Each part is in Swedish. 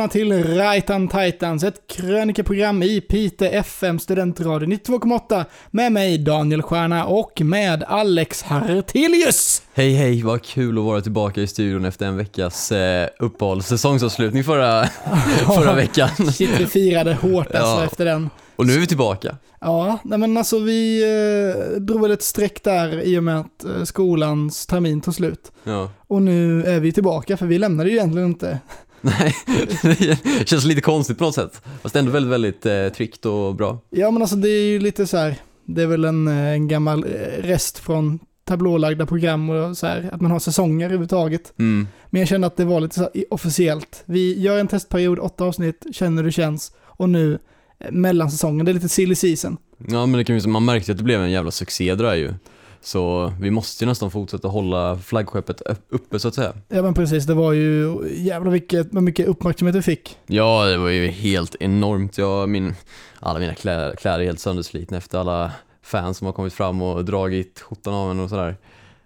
Välkomna till Rajtan Titans, ett krönikeprogram i Pite FM Studentradio 92,8 med mig Daniel Stjärna och med Alex Hartelius. Hej hej, vad kul att vara tillbaka i studion efter en veckas eh, uppehåll, säsongsavslutning förra, förra veckan. Shit, vi firade hårt alltså Ja. efter den. Och nu är vi tillbaka. Ja, nej men alltså vi eh, drog väl ett streck där i och med att eh, skolans termin tog slut. Ja. Och nu är vi tillbaka, för vi lämnade ju egentligen inte. Nej, det känns lite konstigt på något sätt. Fast ändå väldigt, väldigt eh, tryggt och bra. Ja men alltså det är ju lite så här, det är väl en, eh, en gammal eh, rest från tablålagda program och så här, att man har säsonger överhuvudtaget. Mm. Men jag kände att det var lite så här officiellt. Vi gör en testperiod, åtta avsnitt, känner hur det känns. Och nu, eh, mellansäsongen, det är lite silly season. Ja men det kan ju, man märkte att det blev en jävla succé det där ju. Så vi måste ju nästan fortsätta hålla flaggskeppet upp- uppe så att säga. Ja men precis, det var ju jävla vilket, vad mycket uppmärksamhet vi fick. Ja, det var ju helt enormt. Jag, min, alla mina kläder, kläder är helt sönderslitna efter alla fans som har kommit fram och dragit skjortan av en och sådär.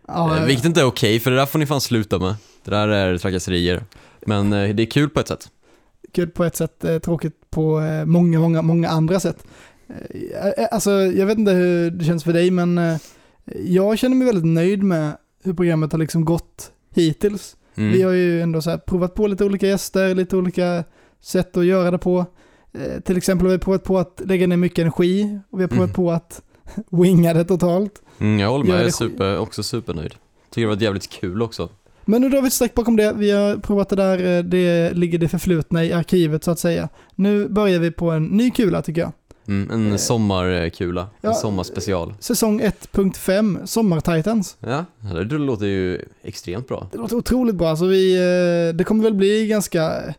Ja, Eh, Vilket inte är okej, för det där får ni fan sluta med. Det där är trakasserier. Men eh, det är kul på ett sätt. kul på ett sätt, eh, tråkigt på eh, många, många, många andra sätt. Eh, eh, Alltså, jag vet inte hur det känns för dig, men jag känner mig väldigt nöjd med hur programmet har liksom gått hittills. Mm. Vi har ju ändå så provat på lite olika gäster, lite olika sätt att göra det på. Eh, till exempel har vi provat på att lägga ner mycket energi och vi har provat Mm. på att winga det totalt. Mm, jag håller med, jag är super, också supernöjd. Tycker det var jävligt kul också. Men nu drar vi ett streck bakom det. Vi har provat det där, eh, det ligger det förflutna i arkivet så att säga. Nu börjar vi på en ny kula tycker jag. Mm, en Eh, sommarkula, ja, en sommarspecial. Säsong 1.5, Sommar-Titans. Ja, det låter ju extremt bra. Det låter otroligt bra. Alltså vi, eh, det kommer väl bli ganska,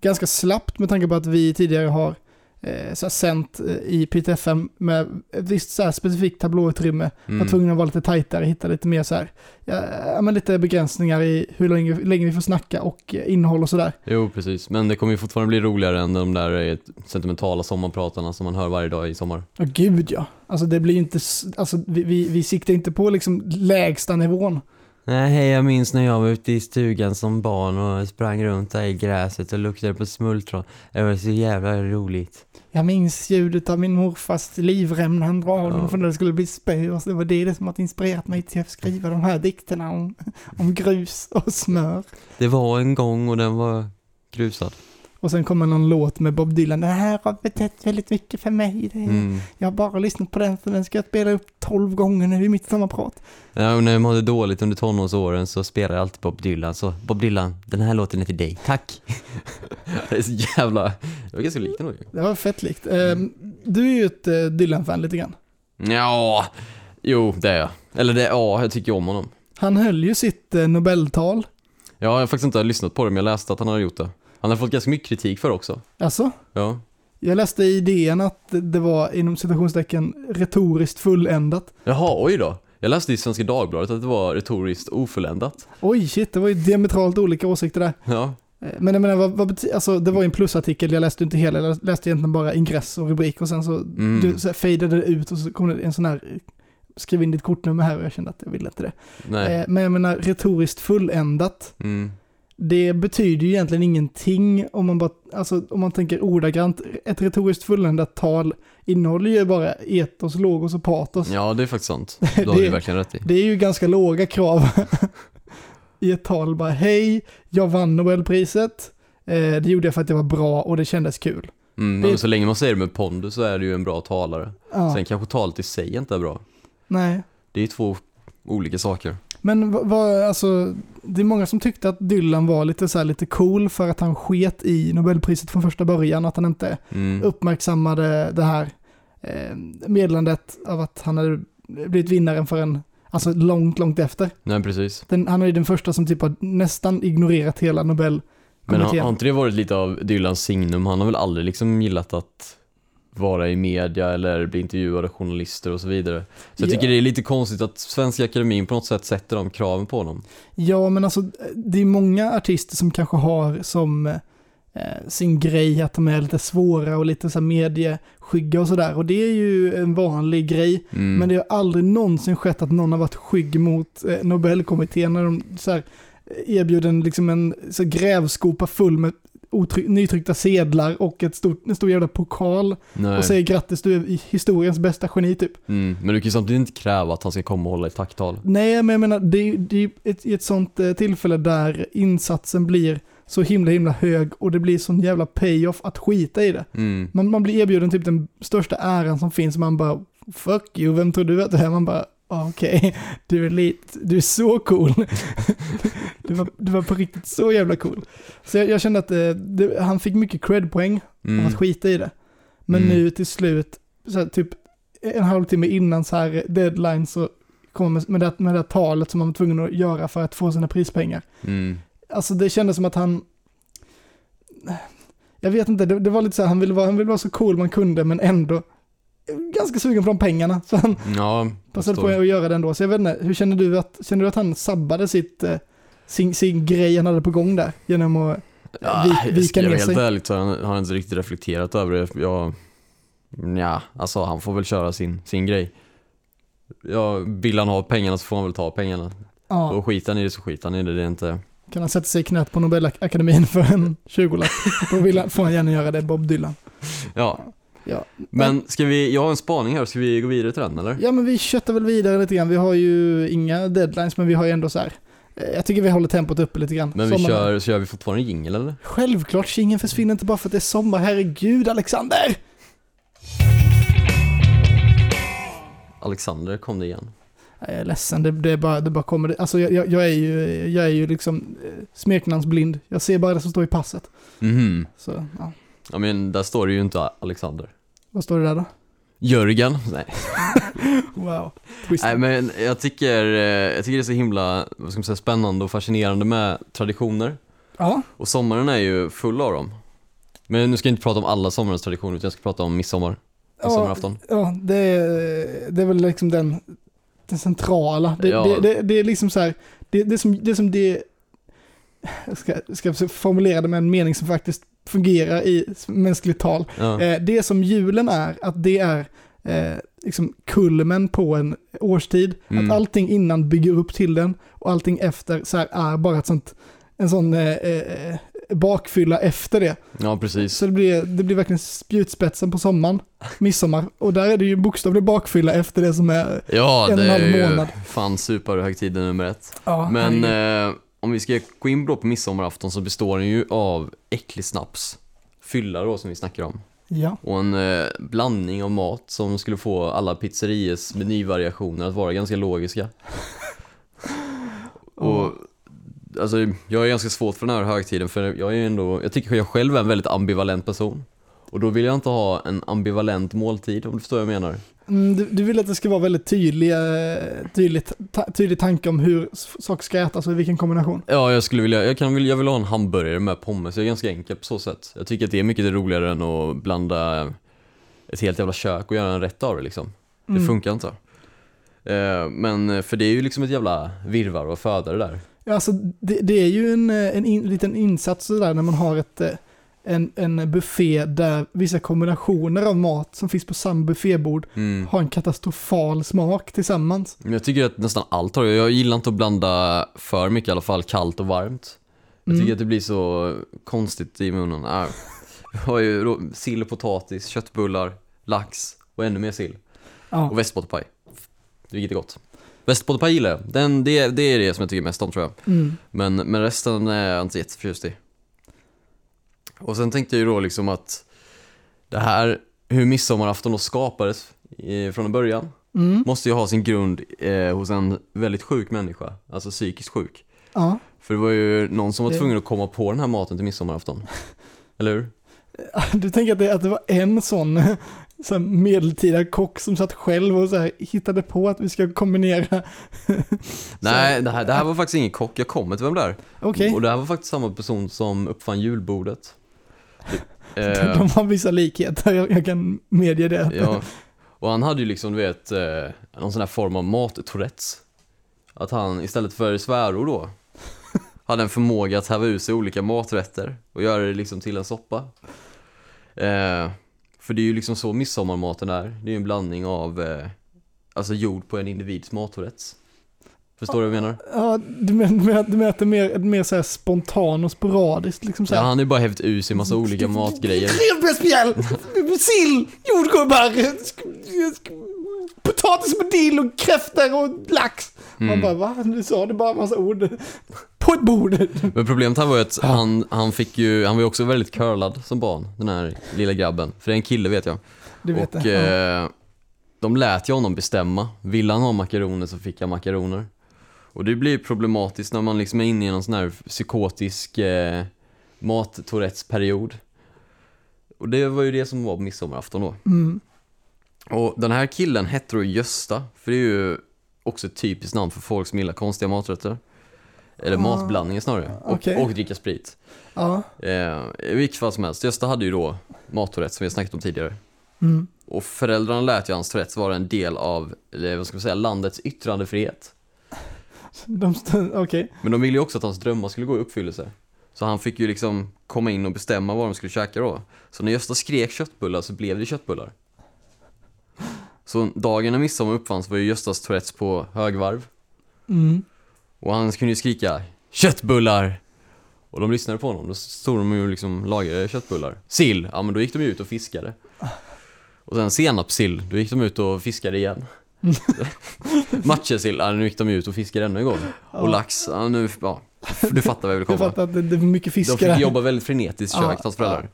ganska slappt med tanke på att vi tidigare har eh, så sänt eh, i PTFM med ett visst så här specifikt tablåutrymme. Var Mm. tvungna att vara lite tajtare, hitta lite mer så här, ja, men lite begränsningar i hur länge, länge vi får snacka och eh, innehåll och sådär. Jo, precis. Men det kommer ju fortfarande bli roligare än de där eh, sentimentala sommarpratarna som man hör varje dag i sommar. Ja, gud ja. Alltså det blir inte, alltså vi, vi, vi siktar inte på liksom lägsta nivån. Nej, jag minns när jag var ute i stugan som barn och sprang runt där i gräset och luktade på smultron. Det var så jävla roligt. Jag minns ljudet av min morfars livrem när han drar den Ja. för när det skulle bli spö. Och så det var det som har inspirerat mig till att skriva de här dikterna om, om grus och smör. Det var en gång och den var grusad. Och sen kommer någon låt med Bob Dylan. Den här har betytt väldigt mycket för mig. Det, Mm. Jag har bara lyssnat på den så den ska jag spela upp tolv gånger nu i mitt sommarprat. Ja, och när jag mådde dåligt under tonårsåren så spelade jag alltid Bob Dylan. Så Bob Dylan, den här låten är till dig. Tack! det är så jävla... Det var ganska likt nog. Det var fett likt. Ehm, Du är ju ett eh, Dylan-fan lite grann. Ja, jo det är jag. Eller det, ja, jag tycker om honom. Han höll ju sitt eh, Nobeltal. Ja, jag har faktiskt inte lyssnat på det, men jag läste att han har gjort det. Han har fått ganska mycket kritik för också. Alltså, Ja. jag läste i DN att det var inom citationstecken retoriskt fulländat. Jaha, oj då. Jag läste i Svenska Dagbladet att det var retoriskt ofulländat. Oj, shit, det var ju diametralt olika åsikter där. Ja. Eh, Men jag menar, vad, vad betyder, alltså det var ju en plusartikel, jag läste inte hela, jag läste egentligen bara ingress och rubrik och sen så, Mm. du, så fejdade det ut och så kom det en sån här, eh, skriv in ditt kortnummer här och jag kände att jag ville inte det. Nej. Eh, Men jag menar, retoriskt fulländat, Mm. Det betyder ju egentligen ingenting om man bara, alltså om man tänker ordagrant, ett retoriskt fulländat tal innehåller ju bara etos, logos och patos. Ja, det är faktiskt sant. Det har du verkligen rätt i. Det är ju ganska låga krav i ett tal bara hej, jag vann Nobelpriset, eh, det gjorde jag för att det var bra och det kändes kul. Mm, Det- men så länge man säger det med pondus så är det ju en bra talare. Ja, Sen kanske talet i sig inte är bra. nej. Det är ju två olika saker. Men vad, alltså, det är många som tyckte att Dylan var lite så här lite cool för att han sket i Nobelpriset från första början, att han inte Mm. uppmärksammade det här eh, meddelandet av att han hade blivit vinnaren för en, alltså långt, långt efter. Nej, precis. Den, han är ju den första som typ har nästan ignorerat hela Nobel. Men har, har inte det varit lite av Dylans signum? Han har väl aldrig liksom gillat att vara i media eller bli intervjuad av journalister och så vidare. Så jag Ja. tycker det är lite konstigt att Svenska Akademin på något sätt sätter de kraven på honom. Ja, men alltså det är många artister som kanske har som eh, sin grej att de är lite svåra och lite så här medieskygga och sådär. Och det är ju en vanlig grej. Mm. Men det har aldrig någonsin skett att någon har varit skygg mot eh, Nobelkommittén när de så här, erbjuden liksom en så grävskopa full med nytryckta sedlar och ett stort, en stor jävla pokal Nej. och säger grattis du är historiens bästa geni typ. Mm, men du kan ju samtidigt inte kräva att han ska komma och hålla ett tacktal. Nej, men jag menar, det, är- är ett, ett sånt eh, tillfälle där insatsen blir så himla himla hög och det blir sån jävla payoff att skita i det. Mm. Man, man blir erbjuden typ den största äran som finns, man bara fuck you, vem tror du att det är? Man bara "Ah, okej, du är lite, du är så cool. du, var, du var på riktigt så jävla cool. Så jag, jag kände att eh, det, han fick mycket cred-poäng av Mm. att skita i det. Men Mm. nu till slut, så här, typ en halvtimme innan så här deadline så kommer med, med, det, med det talet som han var tvungen att göra för att få sina prispengar. Mm. Alltså det kändes som att han... Jag vet inte, det, det var lite så här, han ville, vara, han ville vara så cool man kunde men ändå ganska sugen på de pengarna. Så han Ja, passade på att göra det ändå. Så jag vet inte, hur känner du att, känner du att han sabbade sitt, eh, sin, sin grej han hade på gång där? Genom att Ja, vika ner helt sig? ärligt så har han, har han inte riktigt reflekterat över det. Jag, ja, alltså han får väl köra sin, sin grej. Ja, vill han ha pengarna så får han väl ta pengarna. Ja, Och skiter han i det så skiter han i det. Det är inte... kan han sätta sig i knät på Nobelakademin för en 20-lapp? Då vill han, får han gärna göra det, Bob Dylan. Ja. Ja. Men ska vi, jag har en spaning här, ska vi gå vidare till den eller? Ja men vi köttar väl vidare lite grann. Vi har ju inga deadlines men vi har ju ändå så här. eh, Jag tycker vi håller tempot uppe lite grann. Men vi Sommaren- kör, så gör vi fortfarande jingel eller? Självklart, kingen försvinner inte bara för att det är sommar. Herregud Alexander! Alexander kom det igen. Jag är ledsen, det, det, bara, det bara kommer. Alltså jag, jag, jag är ju, jag är ju liksom eh, smeknamnsblind. Jag ser bara det som står i passet. Mhm. Så, ja. Ja men där står det ju inte Alexander. Vad står det där då? Jörgen? Nej. Wow. Twist. Nej men jag tycker, eh, jag tycker det är så himla, vad ska man säga, spännande och fascinerande med traditioner. Ja, Och sommaren är ju full av dem. Men nu ska jag inte prata om alla sommarens traditioner utan jag ska prata om midsommar. Midsommarafton. ja det, är, det är väl liksom den, den centrala. Det, Ja. det, det, det är liksom så här, det, det, som, det som det, jag ska, ska formulera det med en mening som faktiskt fungerar i mänskligt tal. Ja. Eh, det som julen är, att det är eh, liksom kulmen på en årstid. Mm. Att allting innan bygger upp till den och allting efter så här är bara ett sånt, en sån eh, eh, bakfylla efter det. ja precis. Så det blir, det blir verkligen spjutspetsen på sommaren, midsommar. Och där är det ju bokstavlig bakfylla efter det som är... Ja en och det en är halv ju månad. fan superhögtiden nummer ett. Ja, Men om vi ska gå in på midsommarafton så består den ju av äcklig snaps, fylla då som vi snackar om. ja. Och en eh, blandning av mat som skulle få alla pizzeriers menyvariationer att vara ganska logiska. Och alltså, jag är ganska svårt för den här högtiden för jag är ändå, jag tycker jag själv är en väldigt ambivalent person. Och då vill jag inte ha en ambivalent måltid om du förstår vad jag menar. Mm, du, du vill att det ska vara väldigt tydlig, eh, tydligt, ta, tydlig tanke om hur saker ska ätas och i vilken kombination. Ja, jag skulle vilja, jag kan jag vill ha en hamburgare med pommes, jag är ganska enkel på så sätt. Jag tycker att det är mycket roligare än att blanda ett helt jävla kök och göra en rätt av det liksom. Det Mm. funkar inte. Eh, Men för det är ju liksom ett jävla virvar och föda det där. Ja, alltså, det, det är ju en, eh, en in, liten insats sådär när man har ett, eh, en, en buffé där vissa kombinationer av mat som finns på samma buffébord Mm. har en katastrofal smak tillsammans. Jag tycker att nästan allt har. Jag gillar inte att blanda för mycket i alla fall, kallt och varmt. Jag tycker Mm. att det blir så konstigt i munnen. Äh. Vi har ju sill och potatis, köttbullar, lax och ännu mer sill. Ja. Och västbottenpaj. Vilket är gott. Västbottenpaj gillar jag. Den, det, det är det som jag tycker mest om tror jag. Mm. Men, men resten är jag inte jätteförtjust i. Och sen tänkte jag ju då liksom att det här, hur midsommarafton då skapades i, från början, Mm. måste ju ha sin grund eh, hos en väldigt sjuk människa, alltså psykiskt sjuk. Ja. För det var ju någon som var Det- tvungen att komma på den här maten till midsommarafton. Eller hur? Du tänker att det, att det var en sån så medeltida kock som satt själv och så hittade på att vi ska kombinera. Nej, det här, det här var faktiskt ingen kock, jag kommer till vem det är. Okej, Och det här var faktiskt samma person som uppfann julbordet. Eh, de har vissa likheter, jag, jag kan medge det. Ja, och han hade ju liksom, du vet, eh, någon sån här form av mat-tourettes. Att han istället för svärord då, hade en förmåga att häva ut sig olika maträtter och göra det liksom till en soppa. Eh, för det är ju liksom så midsommarmaten är, det är ju en blandning av, eh, alltså gjord på en individs mat-tourettes. Förstår du vad jag menar? Ja, du menar, du menar, att det är mer, mer så spontan och sporadiskt liksom så Ja, här. han har ju bara hävt ur sig massa olika matgrejer. Revbensspjäll, sill, jordgubbar, potatis med dill och kräftor och lax. Man Mm. bara, va? Du sa det bara en massa ord på ett bord. Men problemet här var ju att han, han fick ju, han var ju också väldigt curlad som barn, den här lilla grabben. För det är en kille vet jag. Du vet och det. Ja. eh, de lät ju honom bestämma. Vill han ha makaroner så fick han makaroner. Och det blir problematiskt när man liksom är inne i någon sån här psykotisk eh, mat-tourettes-period. Och det var ju det som var på midsommarafton då. Mm. Och den här killen hette då Gösta, för det är ju också ett typiskt namn för folk som gillar konstiga maträtter. Eller Ah, matblandningar snarare. Och, okej. och dricka sprit. Ja. Eh, I vilket fall som helst, Gösta hade ju då maträtt som vi har snackat om tidigare. Mm. Och föräldrarna lät ju hans Tourettes vara en del av, eller vad ska man säga, landets yttrandefrihet. De okej. Men de ville ju också att hans drömmar skulle gå i uppfyllelse. Så han fick ju liksom komma in och bestämma vad de skulle käka då. Så när Gösta skrek köttbullar så blev det köttbullar. Så dagen när midsommar uppfanns var ju Göstas Tourettes på högvarv. Mm. Och han kunde ju skrika köttbullar! Och de lyssnade på honom, då stod de ju liksom lagade köttbullar. Sill, ja men då gick de ut och fiskade. Och sen senapssill, då gick de ut och fiskade igen. Matjessill, ja nu gick de ut och fiskade ännu en gång. Och Ja. lax, ja nu, ja, du fattar vad jag vill Jag komma. fattar att det, det är mycket De fiskar fick där. jobba väldigt frenetiskt i Ja, köket, hans föräldrar.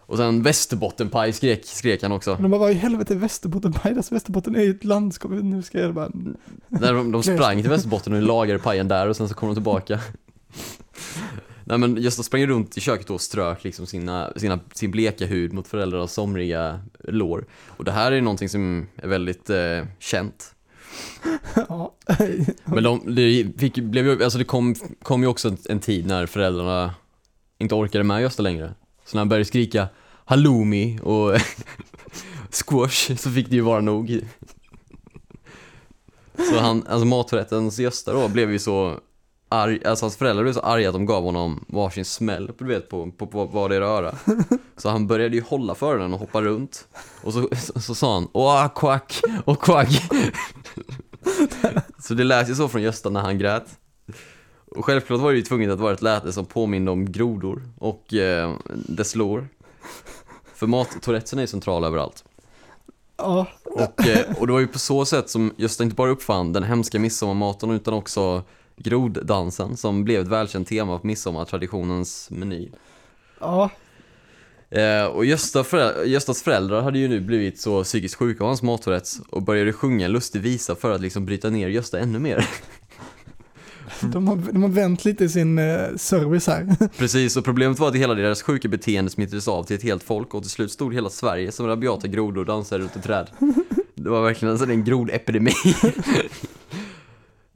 Och sen västerbottenpaj skrek, skrek han också. De bara, vad i helvete är Västerbotten? Pajdas Västerbotten är ju ett landskap. Nu ska jag bara... När de, de sprang till Västerbotten och lagade pajen där och sen så kom de tillbaka. Nej men Gösta sprang runt i köket och strök liksom sina, sina, sin bleka hud mot föräldrarnas somriga lår. Och det här är någonting som är väldigt eh, känt. ja. Men de, det fick, blev alltså det kom, kom ju också en, en tid när föräldrarna inte orkade med Gösta längre. Så när han började skrika halloumi och squash så fick det ju vara nog. Så han, alltså maträttens Gösta då blev ju så arg, alltså hans föräldrar blev så arga att de gav honom varsin smäll, du vet, på, på, på vardera öra. Så han började ju hålla för den och hoppa runt. Och så, så, så sa han åh quack, och quack. Så det lät ju så från Gösta när han grät. Och självklart var det ju tvunget att vara ett läte som påminde om grodor och eh, dess lår. För mat-tourettesen är ju central överallt. ja. Och, eh, och det var ju på så sätt som Gösta inte bara uppfann den hemska midsommarmaten utan också groddansen som blev ett välkänt tema på midsommartraditionens meny. Ja. Eh, och Gösta förä- Göstas föräldrar hade ju nu blivit så psykiskt sjuka av hans mattourettes och började sjunga en lustig visa för att liksom bryta ner Gösta ännu mer. De har, de har vänt lite i sin eh, service här. Precis, och problemet var att hela deras sjuka beteende smittades av till ett helt folk och till slut stod hela Sverige som rabiata grodor och dansade runt ett träd. Det var verkligen en grodepidemi.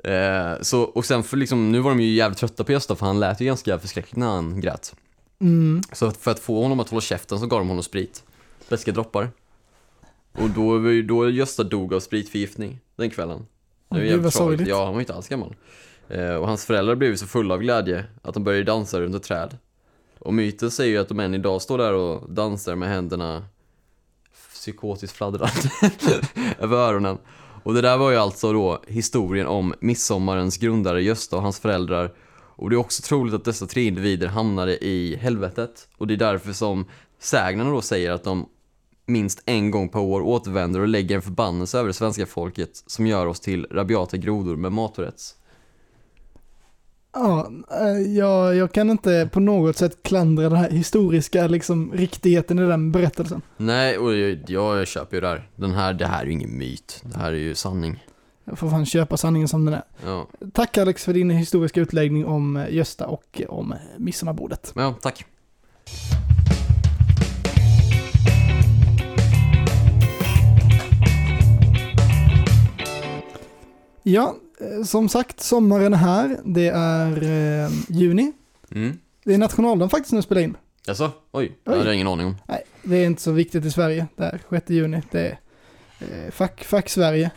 Eh, så, och sen för liksom, nu var de ju jävligt trötta på Gösta för han lät ju ganska förskräckligt när han grät. Mm. Så för att få honom att hålla käften så gav de honom sprit. Beska droppar. Och då, var då Gösta dog av spritförgiftning den kvällen. Ju gud, jävligt sorgligt. Ja, han var inte alls gammal. Eh, och hans föräldrar blev så fulla av glädje att de började dansa runt ett träd. Och myten säger ju att de än idag står där och dansar med händerna psykotiskt fladdrande över öronen. Och det där var ju alltså då historien om midsommarens grundare Gösta och hans föräldrar. Och det är också troligt att dessa tre individer hamnade i helvetet. Och det är därför som sägnerna då säger att de minst en gång per år återvänder och lägger en förbannelse över det svenska folket som gör oss till rabiata grodor med maträtts. Ja, eh, jag, jag kan inte på något sätt klandra den här historiska liksom, riktigheten i den berättelsen. Nej, och jag, jag köper ju det här. Den här, det här är ju ingen myt. Det här är ju sanning. Jag får fan köpa sanningen som den är. Ja, Tack Alex för din historiska utläggning om eh, Gösta och om eh, midsommarbordet. ja tack. Ja, som sagt, sommaren är här. Det är eh, juni. Mm. Det är nationaldagen faktiskt när jag spelar in. Jaså? Oj, det Oj. hade jag ingen aning om. Nej, det är inte så viktigt i Sverige. Det är 6 juni. Det är eh, fack, fack Sverige.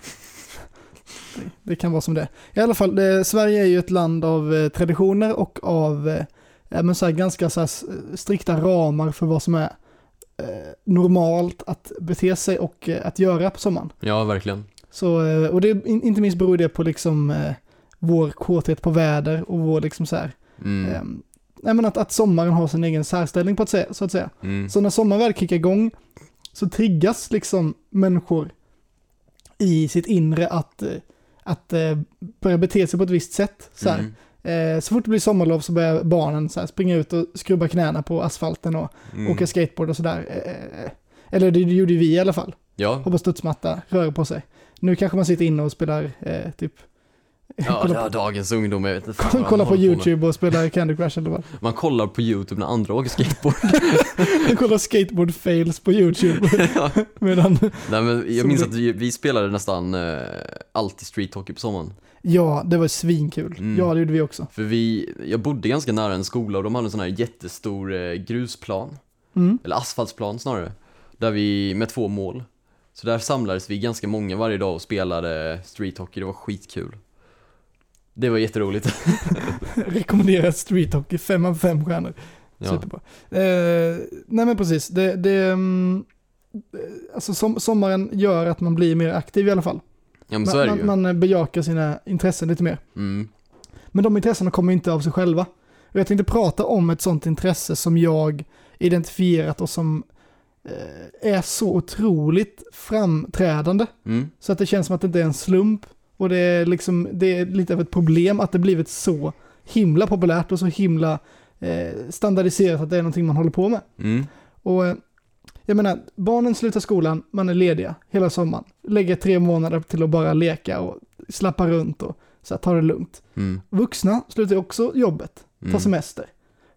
Det, det kan vara som det. I alla fall, det, Sverige är ju ett land av eh, traditioner och av eh, ja, men så här, ganska så här, s- strikta ramar för vad som är eh, normalt att bete sig och eh, att göra på sommaren. Ja, verkligen. Så, eh, och det, in- inte minst beror det på liksom eh, vår kåthet på väder och vår liksom så här, Mm. ehm, nej men att, att sommaren har sin egen särställning på att säga, så att säga. Mm. Så när sommaren väl kickar igång så triggas liksom människor i sitt inre att, eh, att eh, börja bete sig på ett visst sätt. Så. Mm. Eh, så fort det blir sommarlov så börjar barnen så här, springa ut och skrubba knäna på asfalten och Mm. åka skateboard och sådär. Eh, eller det gjorde vi i alla fall. Ja, Hoppa studsmatta, röra på sig. Nu kanske man sitter inne och spelar eh, typ... ja, kolla, ja dagens ungdom, jag vet inte fan vad kolla de på. YouTube och spelar Candy Crush eller vad. Man kollar på YouTube när andra åker skateboard. kolla skateboard fails på YouTube. ja. Medan, Nej men jag minns det- att vi, vi spelade nästan eh, alltid street hockey på sommaren. ja, det var svinkul. Mm. Ja, det gjorde vi också. För vi, jag bodde ganska nära en skola och de hade en sån här jättestor eh, grusplan, Mm. eller asfaltsplan snarare, där vi, med två mål. Så där samlades vi ganska många varje dag och spelade street hockey, det var skitkul. Det var jätteroligt. Rekommenderar Street Hockey, fem av fem stjärnor. ja. Superbra. Eh, nej men precis, det, det mm, eh, alltså som, sommaren gör att man blir mer aktiv i alla fall. ja men så är det man, ju. man, man bejakar sina intressen lite mer. Mm. Men de intressena kommer inte av sig själva. Och jag tänkte prata om ett sånt intresse som jag identifierat och som eh, är så otroligt framträdande. Mm. Så att det känns som att det inte är en slump. Och det är, liksom, det är lite av ett problem att det blivit så himla populärt och så himla eh, standardiserat att det är någonting man håller på med. Mm. Och eh, jag menar, barnen slutar skolan, man är lediga hela sommaren. Lägger tre månader till att bara leka och slappa runt och så här, ta det lugnt. Mm. Vuxna slutar också jobbet, tar Mm. semester.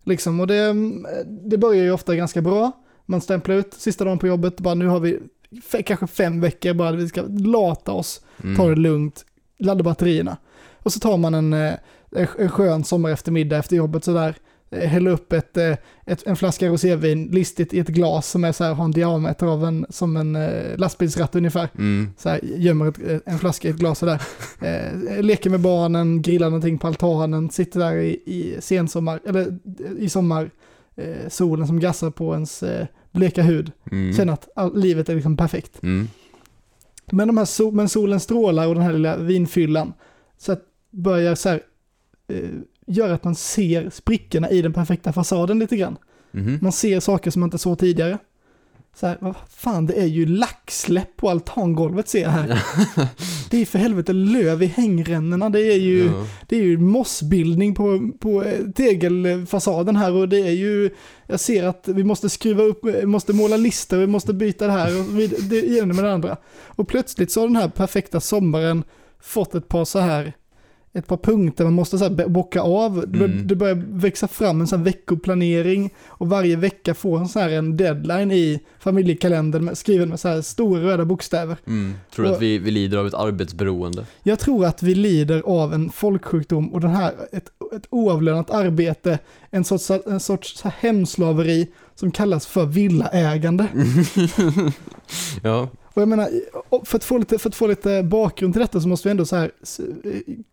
Liksom, och det, mm, det börjar ju ofta ganska bra. Man stämplar ut sista dagen på jobbet, bara nu har vi kanske fem veckor bara, vi ska lata oss, Mm. ta det lugnt, ladda batterierna. Och så tar man en, eh, en skön sommar eftermiddag efter jobbet sådär, eh, häller upp ett, eh, ett, en flaska rosévin listigt i ett glas som är så här, har en diameter av en, som en lastbilsratt ungefär. Mm. Så här, gömmer ett, en flaska i ett glas sådär. Eh, leker med barnen, grillar någonting på altanen, sitter där i, i sensommar, eller i sommar, eh, solen som gassar på ens eh, bleka hud. Mm. Känner att all, livet är liksom perfekt. Mm. Men, de här sol, men solen strålar och den här lilla vinfyllan så att börjar så här, eh, göra att man ser sprickorna i den perfekta fasaden lite grann. Mhm. Man ser saker som man inte såg tidigare. Så här, vad fan, det är ju laxläpp på altangolvet ser jag här. Det är för helvete löv i hängrännorna, det är ju, Ja. det är ju mossbildning på, på eh, tegelfasaden här och det är ju, jag ser att vi måste skruva upp, vi måste måla listor, vi måste byta det här och det ena med det andra. Och plötsligt så har den här perfekta sommaren fått ett par så här, ett par punkter man måste så här bocka av. Mm. det börjar växa fram en sån veckoplanering och varje vecka får en så här en deadline i familjekalendern med, skriven med så här stora röda bokstäver. Mm. Tror du Och- att vi, vi lider av ett arbetsberoende? Jag tror att vi lider av en folksjukdom och den här, ett, ett oavlönat arbete, en sorts, en sorts hemslaveri som kallas för villaägande. ja. Och jag menar, för att, få lite, för att få lite bakgrund till detta så måste vi ändå så här s-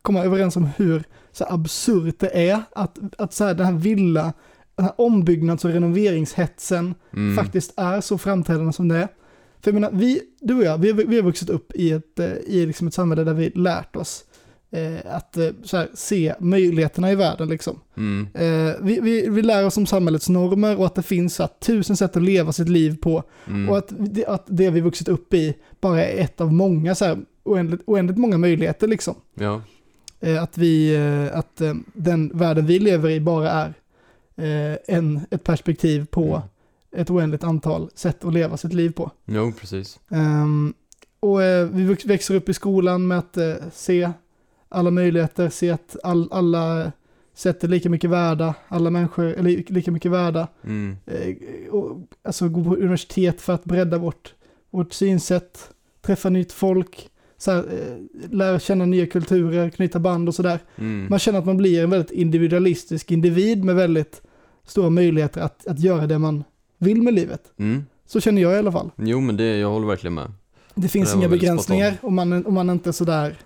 komma överens om hur så absurt det är att, att så här, den här villa, den här ombyggnads och renoveringshetsen Mm. faktiskt är så framträdande som det är. För jag menar, vi, du och jag, vi, vi har vuxit upp i ett, eh, i liksom ett samhälle där vi lärt oss eh, att eh, här, se möjligheterna i världen. Liksom. Mm. Eh, vi, vi, vi lär oss om samhällets normer och att det finns här, tusen sätt att leva sitt liv på. Mm. Och att det, att det vi vuxit upp i bara är ett av många, så här, oändligt, oändligt många möjligheter. Liksom. Ja. Eh, att vi, eh, att eh, den världen vi lever i bara är eh, en, ett perspektiv på Mm. ett oändligt antal sätt att leva sitt liv på. Jo, precis. Ehm, och eh, vi växer upp i skolan med att eh, se alla möjligheter, se att all, alla sätt är lika mycket värda, alla människor är li, lika mycket värda. Mm. Eh, och, alltså gå på universitet för att bredda vårt, vårt synsätt, träffa nytt folk, så här, eh, lära känna nya kulturer, knyta band och sådär. Mm. Man känner att man blir en väldigt individualistisk individ med väldigt stora möjligheter att, att göra det man vill med livet. Mm. Så känner jag i alla fall. Jo, men det, jag håller verkligen med. Det finns Det inga begränsningar och man, och man är inte så där,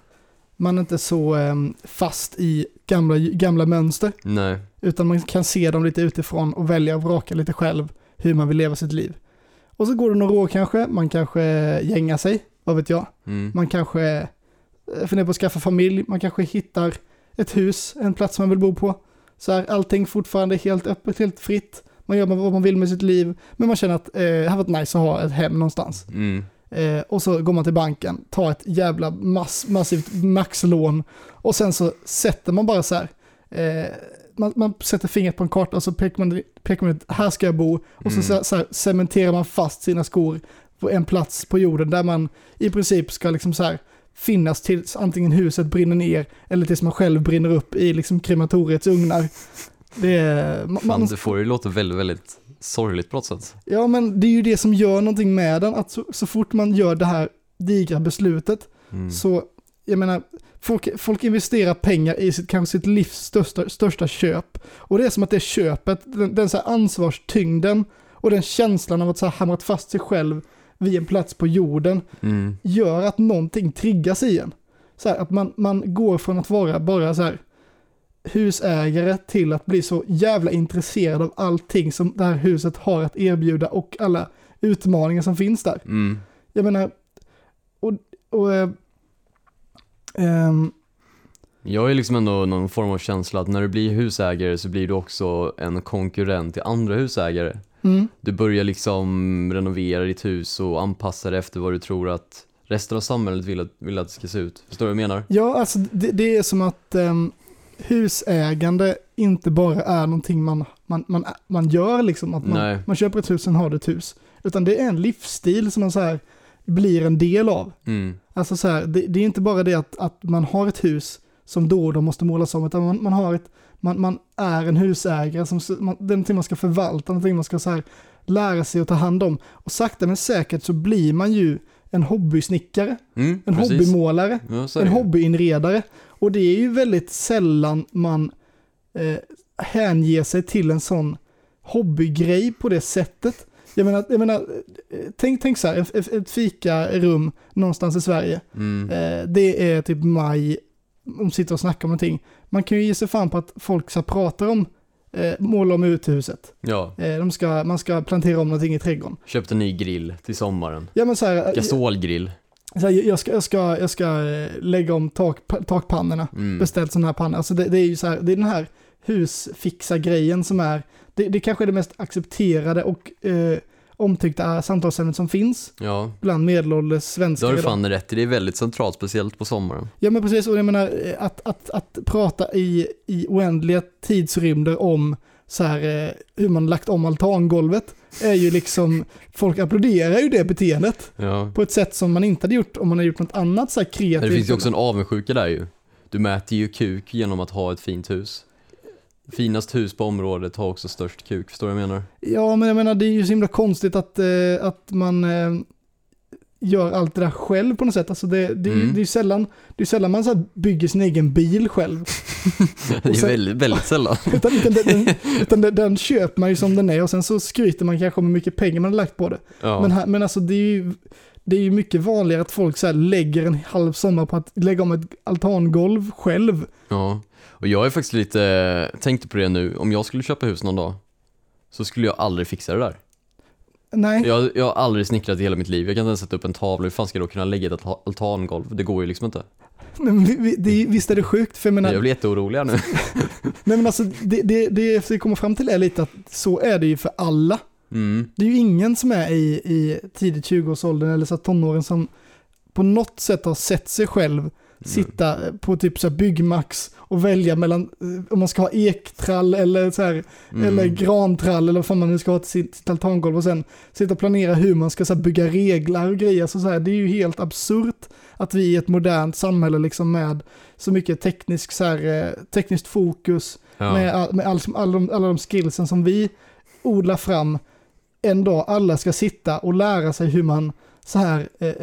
man är inte så ehm, fast i gamla, gamla mönster, Nej. utan man kan se dem lite utifrån och välja och vraka lite själv hur man vill leva sitt liv. Och så går det några år kanske, man kanske gängar sig, vad vet jag. Mm. Man kanske eh, funderar på att skaffa familj, man kanske hittar ett hus, en plats man vill bo på. Så här, allting fortfarande helt öppet, helt fritt. Man gör vad man vill med sitt liv, men man känner att eh, det hade varit nice att ha ett hem någonstans. Mm. Eh, och så går man till banken, tar ett jävla mass, massivt maxlån och sen så sätter man bara så här. Eh, man, man sätter fingret på en karta och så pekar man, pekar man ut, här ska jag bo. Och så, Mm. så, här, cementerar man fast sina skor på en plats på jorden där man i princip ska liksom så här finnas tills antingen huset brinner ner eller tills man själv brinner upp i liksom krematoriets ugnar. Det är, man, Fan, man, det får ju låta väldigt, väldigt sorgligt på något sätt. Ja, men det är ju det som gör någonting med den, att så, så fort man gör det här digra beslutet, Mm. så, jag menar, folk, folk investerar pengar i sitt, kanske sitt livs största, största köp. Och det är som att det köpet, den, den så här ansvarstyngden och den känslan av att så här hamrat fast sig själv vid en plats på jorden, Mm. gör att någonting triggas i en. Så här, att man, man går från att vara bara så här husägare till att bli så jävla intresserad av allting som det här huset har att erbjuda och alla utmaningar som finns där. Mm. Jag menar, och, och eh, ehm, Jag har ju liksom ändå någon form av känsla att när du blir husägare så blir du också en konkurrent till andra husägare. mm, Du börjar liksom renovera ditt hus och anpassa det efter vad du tror att resten av samhället vill att, vill att det ska se ut. Förstår du vad jag menar? ja, alltså det, det är som att ehm, husägande inte bara är någonting man, man, man, man gör liksom, att man, man köper ett hus, sen har du ett hus. Utan det är en livsstil som man så här blir en del av. Mm. Alltså så här, det, det är inte bara det att, att man har ett hus som då och då måste målas om, utan man, man har ett, man, man är en husägare, som, man, det är någonting man ska förvalta, någonting man ska så här lära sig att ta hand om. Och sakta men säkert så blir man ju en hobbysnickare, Mm, en precis. hobbymålare, Ja, en hobbyinredare. Och det är ju väldigt sällan man eh, hänger sig till en sån hobbygrej på det sättet. Jag menar, jag menar eh, tänk, tänk så här, ett, ett, fikarum någonstans i Sverige. Mm. Eh, det är typ maj, de sitter och snackar om någonting. Man kan ju ge sig fan på att folk så pratar om eh, måla om utehuset. Ja, Eh, de ska, man ska plantera om någonting i trädgården. köpte en ny grill till sommaren. Ja men så här, eh, Gasolgrill. så här jag, ska, jag, ska, jag ska eh, lägga om tak, pa- takpannorna. Mm. Beställt sådana här pannor. Alltså det, det är ju så här, det är den här husfixa-grejen som är, det, det kanske är det mest accepterade och eh, omtyckta samtalsämnet som finns Ja, bland medelålders det svenskar har du idag. fan rätt i. Det är väldigt centralt, speciellt på sommaren. Ja men precis, och jag menar eh, att, att, att prata i, i oändliga tidsrymder om så här eh, hur man lagt om altangolvet är ju liksom, folk applåderar ju det beteendet Ja. på ett sätt som man inte hade gjort om man hade gjort något annat så här kreativt. Men det finns ju också en avundsjuka där ju. Du mäter ju kuk genom att ha ett fint hus. Finast hus på området har också störst kuk, förstår du vad jag menar? Ja, men jag menar det är ju så himla konstigt att, eh, att man eh, gör allt det där själv på något sätt. Alltså det, det, Mm. det är ju sällan, det är sällan man så här bygger sin egen bil själv. Det är sen- väldigt, väldigt sällan. Utan, utan, den, utan den, den köper man ju som den är och sen så skryter man kanske om hur mycket pengar man har lagt på det. Ja. Men, här, men alltså det är ju det är ju mycket vanligare att folk så lägger en halv sommar på att lägga om ett altangolv själv. Ja, och jag är faktiskt lite, tänkte på det nu, om jag skulle köpa hus någon dag så skulle jag aldrig fixa det där. Nej, Jag, jag har aldrig snickrat i hela mitt liv, jag kan inte ens sätta upp en tavla, hur fan ska jag då kunna lägga ett alta- altangolv? Det går ju liksom inte. men vi- vi- det, visst är det sjukt för jag menar, Jag blir jätteorolig nu. nej men alltså det, det, det vi kommer fram till är lite att så är det ju för alla. Mm. Det är ju ingen som är i, i tidigt 20-årsåldern eller så tonåren som på något sätt har sett sig själv sitta på typ så byggmax och välja mellan eh, om man ska ha ektrall eller så här, Mm. eller grantrall eller vad fan man nu ska ha till sitt, altangolv och sen sitta och planera hur man ska så här, bygga reglar och grejer. Så, så här, det är ju helt absurt att vi i ett modernt samhälle liksom med så mycket teknisk, så här, eh, tekniskt fokus ja. med, all, med all, alla, de, alla de skillsen som vi odlar fram, en dag alla ska sitta och lära sig hur man så här eh, eh,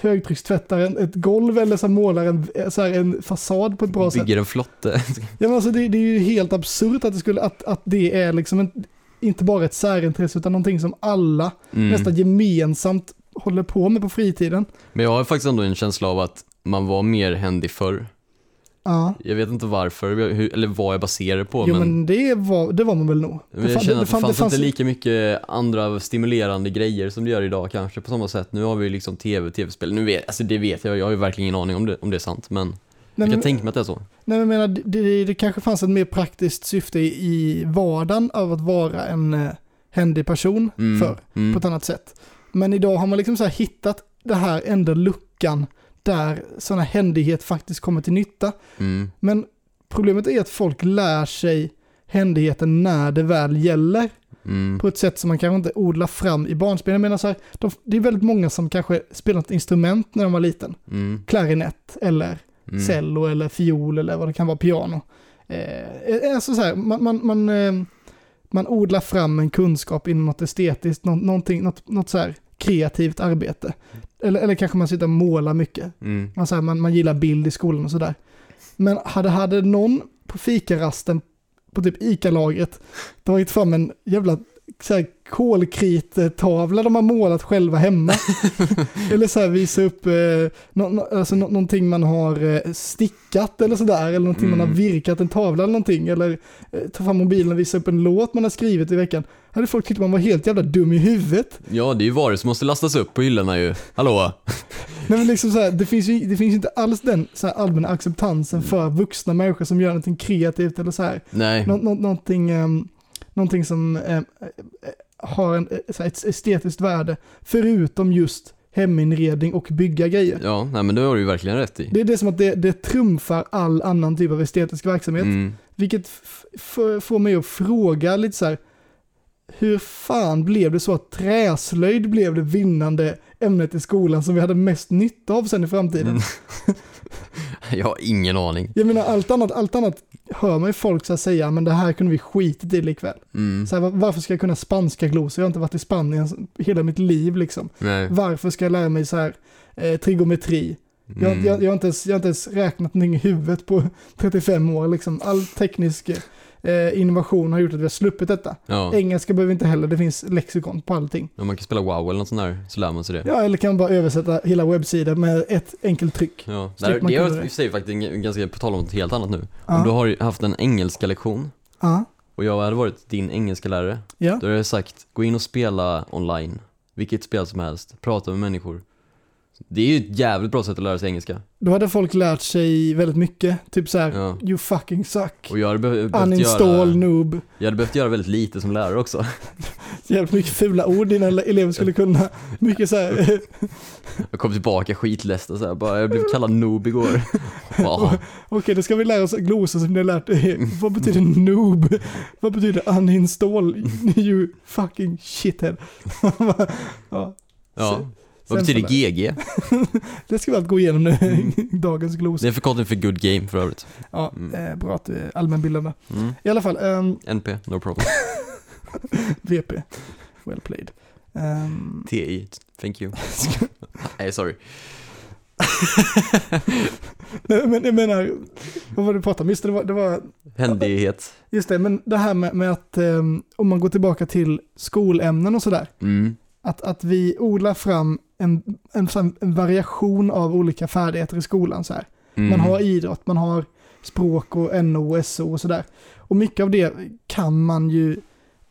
högtryckstvättar en, ett golv eller så målar en, eh, så här, en fasad på ett bra sätt. Bygger en flotte. Ja, men alltså det, det är ju helt absurt att det, skulle, att, att det är liksom en, inte bara ett särintresse utan någonting som alla Mm. nästan gemensamt håller på med på fritiden. Men jag har faktiskt ändå en känsla av att man var mer händig förr. Ja, Jag vet inte varför, hur, eller vad jag baserar det på, jo men, men det var, det var man väl nog. men jag känner att det fan- fanns, fanns- inte lika mycket andra stimulerande grejer som det gör idag kanske på samma sätt. Nu har vi ju liksom tv, tv-spel, nu vet, alltså det vet jag, jag har ju verkligen ingen aning om det, om det är sant, men Jag kan men- tänka mig att det är så. Nej, men menar, det, det, det kanske fanns ett mer praktiskt syfte i, vardagen av att vara en eh, händig person Mm. förr, Mm. på ett annat sätt. Men idag har man liksom så hittat det här enda luckan där sådana händighet faktiskt kommer till nytta. Mm. Men problemet är att folk lär sig händigheten när det väl gäller Mm. på ett sätt som man kanske inte odlar fram i barnspel. Jag menar så här, de, det är väldigt många som kanske spelat ett instrument när de var liten. Mm. Klarinett eller Mm. cello eller fiol eller vad det kan vara, piano. Eh, alltså så här, man, man, man, eh, man odlar fram en kunskap inom något estetiskt, nå, någonting, något, något så här kreativt arbete. Eller, eller kanske man sitter och målar mycket. Mm. Man, så här, man, man gillar bild i skolan och sådär. Men hade, hade någon på fikarasten på typ ICA-lagret dragit fram en jävla så här, kolkrittavla de har målat själva hemma. eller så här visa upp eh, nå, nå, alltså, nå, någonting man har eh, stickat eller sådär. Eller någonting man Mm. har virkat en tavla eller någonting. Eller eh, ta fram mobilen och visa upp en låt man har skrivit i veckan. Hade folk tyckt man var helt jävla dum i huvudet. Ja, det är ju varor som måste lastas upp på hyllorna ju. Hallå? Nej men liksom så här, det finns ju det finns inte alls den så här allmänna acceptansen för vuxna människor som gör någonting kreativt eller så här. Nej. Nå, nå, någonting, ehm, någonting som ehm, eh, har en, eh, ett estetiskt värde förutom just heminredning och bygga grejer. Ja, nej men det har du ju verkligen rätt i. Det är det som att det, det trumfar all annan typ av estetisk verksamhet. Mm. Vilket får mig att fråga lite så här, hur fan blev det så att träslöjd blev det vinnande ämnet i skolan som vi hade mest nytta av sen i framtiden? Mm. Jag har ingen aning. Jag menar allt annat, allt annat hör man ju folk så säga, men det här kunde vi skitit i likväl. Mm. Så här, var- varför ska jag kunna spanska glosor? Jag har inte varit i Spanien hela mitt liv liksom. Nej. Varför ska jag lära mig så här eh, trigonometri? Jag, Mm. jag, jag, har inte ens, jag har inte ens räknat någonting i huvudet på 35 år liksom. All teknisk eh, innovation har gjort att vi har sluppit detta. Ja. Engelska behöver vi inte heller, det finns lexikon på allting. ja, man kan spela wow eller något sånt där, så lär man sig det. Ja, eller kan man bara översätta hela webbsidan med ett enkelt tryck. Ja, där, man det är i sig faktiskt ganska, på tal om något helt annat nu. Om Ja. du har haft en engelska lektion Ja, och jag hade varit din engelska lärare, ja. då hade jag sagt gå in och spela online. Vilket spel som helst, prata med människor. Det är ju ett jävligt bra sätt att lära sig engelska. Då hade folk lärt sig väldigt mycket. Typ så här, Ja. you fucking suck. Och jag hade be- behövt Uninstall göra, noob. jag hade behövt göra väldigt lite som lärare också. Jävligt mycket fula ord dina ele- elever skulle kunna. Mycket så här, Jag kom tillbaka skitledsen så här, bara, jag blev kallad noob igår. Okej då ska vi lära oss glosor som ni har lärt er. Vad betyder noob? Vad betyder uninstall? You fucking shithead. ja, ja. Vad betyder. GG? Det ska vi allt gå igenom nu, Mm. dagens Det glosor. är förkortning för good game för övrigt. Ja, Mm. eh, bra att du är allmänbildande. Mm. I alla fall, ehm, NP, no problem. VP. Well played. Ehm, TI, thank you. Nej, sorry. nej, men jag menar, vad var det du pratade om? Just det, det var, det var Händighet. Just det, men det här med, med att ehm, om man går tillbaka till skolämnen och sådär, Mm. att, att vi odlar fram en, en, en variation av olika färdigheter i skolan. Så här. Mm. Man har idrott, man har språk och NO och SO och sådär. Och mycket av det kan man ju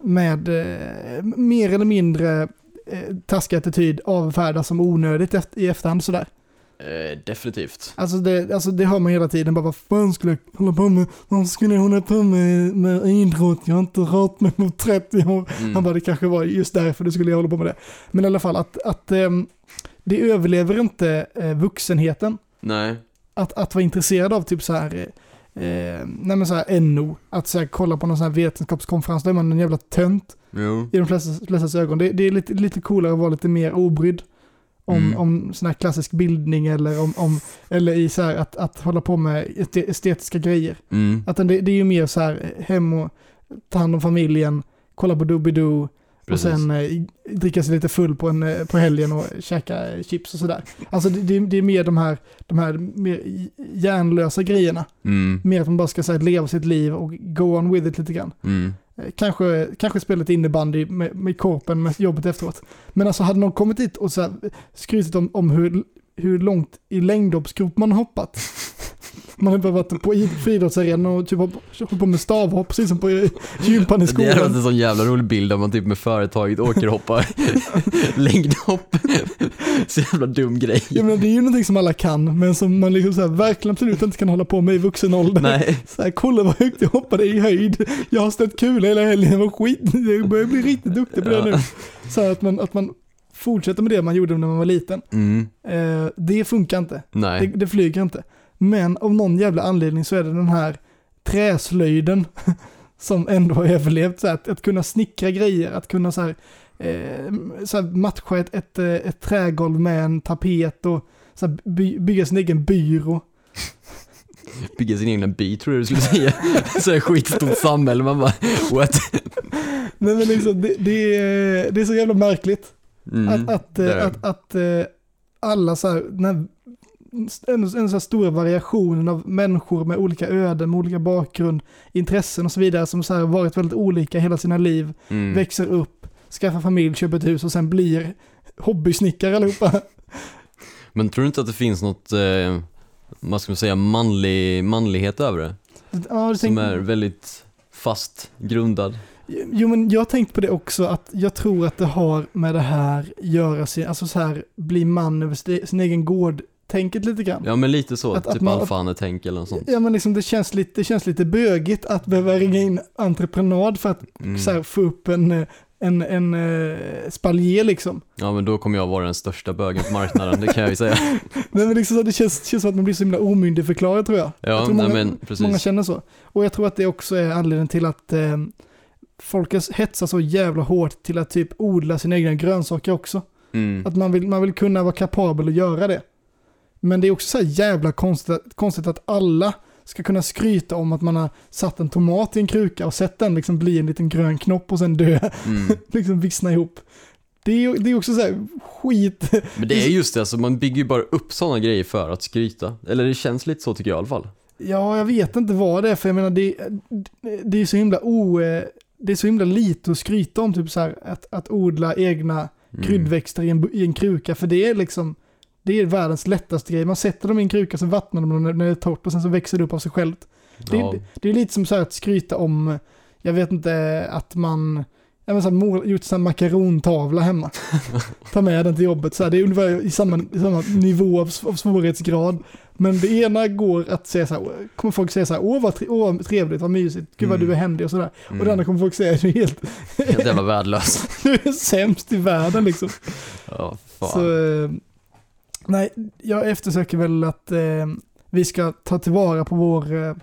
med eh, mer eller mindre eh, taskig attityd avfärda som onödigt i efterhand sådär. Eh, definitivt. Alltså det, alltså det hör man hela tiden, bara vad fan skulle jag hålla på med, vad skulle jag hålla på med, med idrott, jag har inte rört mig på 30 år. Mm. Han bara, det kanske var just därför du skulle jag hålla på med det. Men i alla fall att, att ehm, det överlever inte eh, vuxenheten. Nej. Att, att vara intresserad av typ så här, eh, eh, nej men så här NO, att så här, kolla på någon sån här vetenskapskonferens, då är man en jävla tönt Jo. i de flesta, flestas ögon. Det, det är lite, lite coolare att vara lite mer obrydd om, Mm. om sån här klassisk bildning eller om, om eller i så här att, att hålla på med este- estetiska grejer. Mm. Att det, det är ju mer så här hem och ta hand om familjen, kolla på Doobidoo och sen eh, dricka sig lite full på, en, eh, på helgen och käka chips och sådär. Alltså det, det, det är mer de här, de här mer hjärnlösa grejerna. Mm. Mer att man bara ska så här, leva sitt liv och go on with it lite grann. Mm. Kanske, kanske spela lite innebandy med, med korpen med jobbet efteråt. Men alltså hade någon kommit dit och så skrytit om, om hur, hur långt i längdhoppsgrop man har hoppat. Man har bara varit på id- friidrottsarenan och typ hållit på med stavhopp precis som på gympan i Det är skolan. en sån jävla rolig bild där man typ med företaget åker och hoppar längdhopp. Så jävla dum grej. Jag menar, det är ju någonting som alla kan, men som man liksom så här, verkligen absolut inte kan hålla på med i vuxen ålder. Nej, Så här, kolla vad högt jag hoppade i höjd. Jag har ställt kula hela helgen, det var skit. Jag börjar bli riktigt duktig på det Ja. nu. Så här, att, man, att man fortsätter med det man gjorde när man var liten. mm, Eh, det funkar inte. Det, nej. det flyger inte. Men av någon jävla anledning så är det den här träslöjden som ändå har överlevt. Så här, att, att kunna snickra grejer, att kunna så här, eh, så här matcha ett, ett, eh, ett trägolv med en tapet och så här, by, bygga sin egen byrå. Bygga sin egna by tror jag du skulle säga. Så är skitstort samhälle, man bara what? Nej, men liksom, det, det, är, det är så jävla märkligt. Mm, att att, att, att eh, alla så här, den här, en, en så här stora variationen av människor med olika öden, med olika bakgrund, intressen och så vidare som så varit väldigt olika hela sina liv, mm. växer upp, skaffar familj, köper ett hus och sen blir hobbysnickare allihopa. Men tror du inte att det finns något, eh, vad ska man säga, manlig, manlighet över det? Ja, det Som är väldigt fast grundad. Jo men jag har tänkt på det också att jag tror att det har med det här göra sig, alltså så här bli man över sin egen gård, tänket lite grann. Ja men lite så, Att- typ man- alfahane-tänk eller något sånt. Ja men liksom det känns lite, det känns lite bögigt att behöva ringa in entreprenad för att Mm. här, få upp en, eh, en, en spaljer liksom. Ja men då kommer jag vara den största bögen på marknaden, det kan jag ju säga. Nej, men liksom, det känns, känns som att man blir så himla omyndigförklarad tror jag. jag Ja, tror nej, många, men precis. många känner så. Och jag tror att det också är anledningen till att eh, folk hetsar så jävla hårt till att typ odla sina egna grönsaker också. Mm. Att man vill, man vill kunna vara kapabel att göra det. Men det är också så här jävla konstigt, konstigt att alla ska kunna skryta om att man har satt en tomat i en kruka och sett den liksom bli en liten grön knopp och sen dö, Mm. liksom vissna ihop. Det är, det är också så här skit. Men det är just det, alltså man bygger ju bara upp sådana grejer för att skryta. Eller det känns lite så tycker jag i alla fall. Ja, jag vet inte vad det är för jag menar det, det är så himla o... Det är så himla lite att skryta om, typ så här att, att odla egna Mm. kryddväxter i en, i en kruka, för det är liksom det är världens lättaste grej. Man sätter dem i en kruka, så vattnar de dem när det är torrt och sen så växer det upp av sig självt. Det, Ja. det är lite som så att skryta om, jag vet inte, att man ja, men så här, mål, gjort en makarontavla hemma. Ta med den till jobbet. Så här, det är ungefär i samma, i samma nivå av, av svårighetsgrad. Men det ena går att säga så här, kommer folk säga så här, åh vad, tre, åh, vad trevligt, vad mysigt, gud vad Mm. du är händig och sådär. Och Mm. det andra kommer folk säga, du är helt, Helt jävla värdelös. du är sämst i världen liksom. Ja, fan. Så, eh, nej, jag eftersöker väl att eh, vi ska ta tillvara på vår, eh,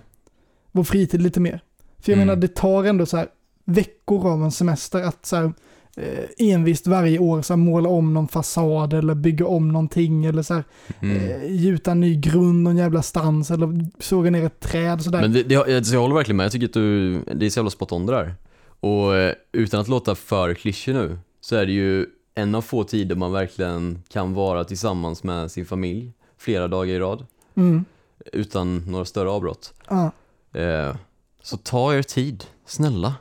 vår fritid lite mer. För jag Mm. menar, det tar ändå så här veckor av en semester att så här, eh, envist varje år så här, måla om någon fasad eller bygga om någonting eller så här, Mm. eh, gjuta en ny grund, någon jävla stans eller såga ner ett träd och sådär. Men det, det, alltså jag håller verkligen med, jag tycker att du, det är så jävla spot on det där. Och eh, utan att låta för klyschig nu, så är det ju en av få tider man verkligen kan vara tillsammans med sin familj flera dagar i rad, Mm. utan några större avbrott. Ja. Eh, så ta er tid, snälla.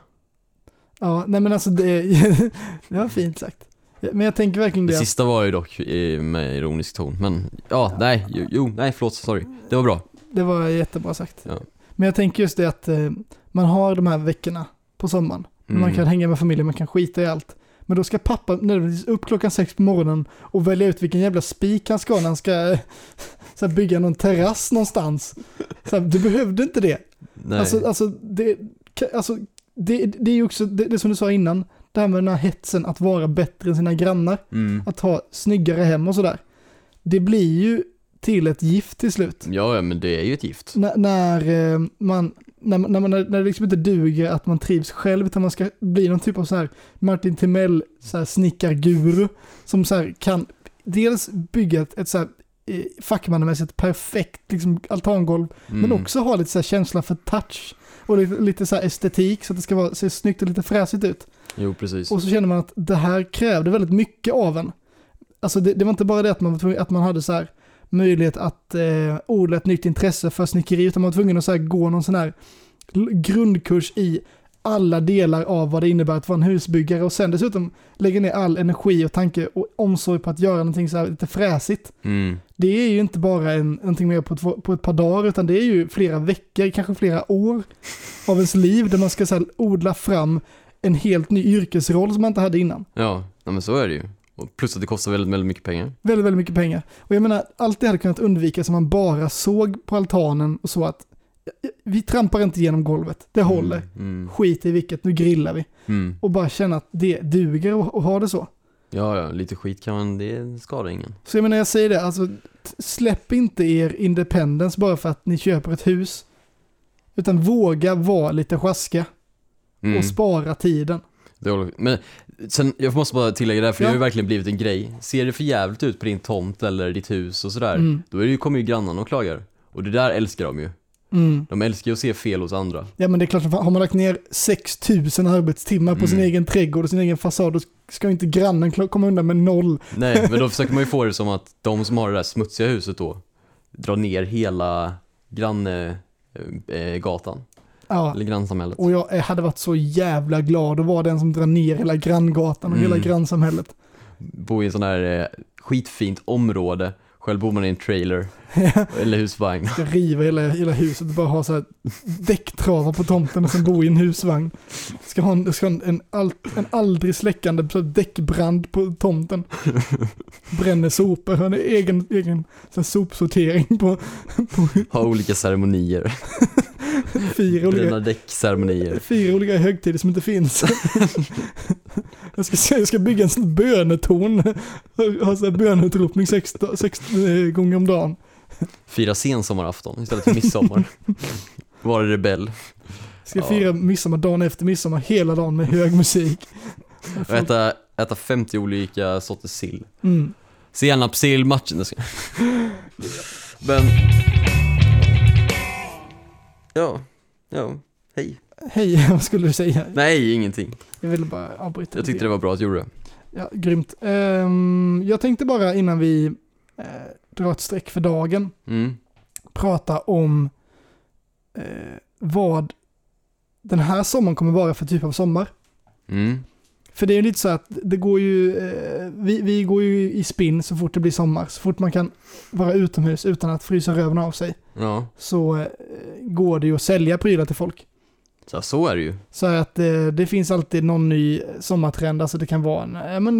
ja, nej men alltså det, det var fint sagt. Men jag tänker verkligen Det det. sista var ju dock i, med ironisk ton, men ja, nej, jo, jo, nej förlåt, sorry. Det var bra. Det var jättebra sagt. Ja. Men jag tänker just det att eh, man har de här veckorna på sommaren. Mm. Man kan hänga med familjen, man kan skita i allt. Men då ska pappa nödvändigtvis upp klockan sex på morgonen och välja ut vilken jävla spik han ska när han ska eh, så här, bygga någon terrass någonstans. Så här, du behövde inte det. Nej. Alltså, alltså, det, alltså det, det är ju också det, det som du sa innan, det här med den här hetsen att vara bättre än sina grannar, mm. att ha snyggare hem och sådär. Det blir ju till ett gift till slut. Ja, men det är ju ett gift. När, när eh, man, när, när, man, när det liksom inte duger att man trivs själv, utan man ska bli någon typ av så här Martin Timell, så här snickarguru, som så här kan dels bygga ett, ett så här eh, fackmannamässigt perfekt liksom, altangolv, Mm. men också ha lite så här känsla för touch och lite, lite så här estetik så att det ska vara, se snyggt och lite fräsigt ut. Jo, precis. Och så känner man att det här krävde väldigt mycket av en. Alltså det, det var inte bara det att man, att man hade så här möjlighet att eh, odla ett nytt intresse för snickeri, utan man var tvungen att så här gå någon sån här grundkurs i alla delar av vad det innebär att vara en husbyggare och sen dessutom lägga ner all energi och tanke och omsorg på att göra någonting så här lite fräsigt. Mm. Det är ju inte bara en, någonting mer på ett, på ett par dagar utan det är ju flera veckor, kanske flera år av ens liv där man ska så här, odla fram en helt ny yrkesroll som man inte hade innan. Ja, ja, men så är det ju. Och plus att det kostar väldigt, väldigt mycket pengar. Väldigt, väldigt mycket pengar. Och jag menar, allt det hade kunnat undvikas om man bara såg på altanen och så att vi trampar inte genom golvet, det håller. Mm. Mm. Skit i vilket, nu grillar vi. Mm. Och bara känna att det duger att att ha det så. Ja, ja, lite skit kan man, det skadar ingen. Så jag menar, jag säger det, alltså släpp inte er independence bara för att ni köper ett hus. Utan våga vara lite sjaska Mm. och spara tiden. Det håller- Men sen, jag måste bara tillägga det här, för det Ja. har ju verkligen blivit en grej. Ser det för jävligt ut på din tomt eller ditt hus och sådär, Mm. då är det ju, kommer ju grannarna och klagar. Och det där älskar de ju. Mm. De älskar ju att se fel hos andra. Ja men det är klart, har man lagt ner 6000 arbetstimmar på sin Mm. egen trädgård och sin egen fasad, då ska inte grannen komma undan med noll. Nej, men då försöker man ju få det som att de som har det där smutsiga huset då, drar ner hela granngatan, eh, Ja. eller grannsamhället. Och jag hade varit så jävla glad att vara den som drar ner hela granngatan och Mm. hela grannsamhället. Bo i en sån här eh, skitfint område, själv bor man i en trailer, eller husvagn. Ska riva hela, hela huset och bara ha så här däcktravar på tomten och sen bo i en husvagn. Ska ha en, ska ha en, en, all, en aldrig släckande så däckbrand på tomten. Bränner sopor, har en egen, egen så här sopsortering på, på Ha olika ceremonier, fyra olika bränna däck-ceremonier. Fyra olika högtider som inte finns. jag, ska, jag ska bygga en sån bönetorn. Ha sån här bönutropning sex, sex eh, gånger om dagen. Fira sensommarafton istället för midsommar. Vara rebell. Ska Ja. fira midsommar dagen efter midsommar hela dagen med hög musik. Och äta, äta 50 olika sorters sill. Mm. Senapssill, matchen. Men... Ja, ja, hej. Hej, vad skulle du säga? Nej, ingenting. Jag ville bara avbryta. Jag tyckte det var bra att du gjorde det. Ja, grymt. Ehm, jag tänkte bara innan vi uh, drar ett streck för dagen Mm. prata om eh, vad den här sommaren kommer vara för typ av sommar. Mm. För det är ju lite så att det går ju, eh, vi, vi går ju i spinn så fort det blir sommar. Så fort man kan vara utomhus utan att frysa röven av sig Ja, så eh, går det ju att sälja prylar till folk. Så, så är det ju. Så att eh, det finns alltid någon ny sommartrend, alltså det kan vara en, men,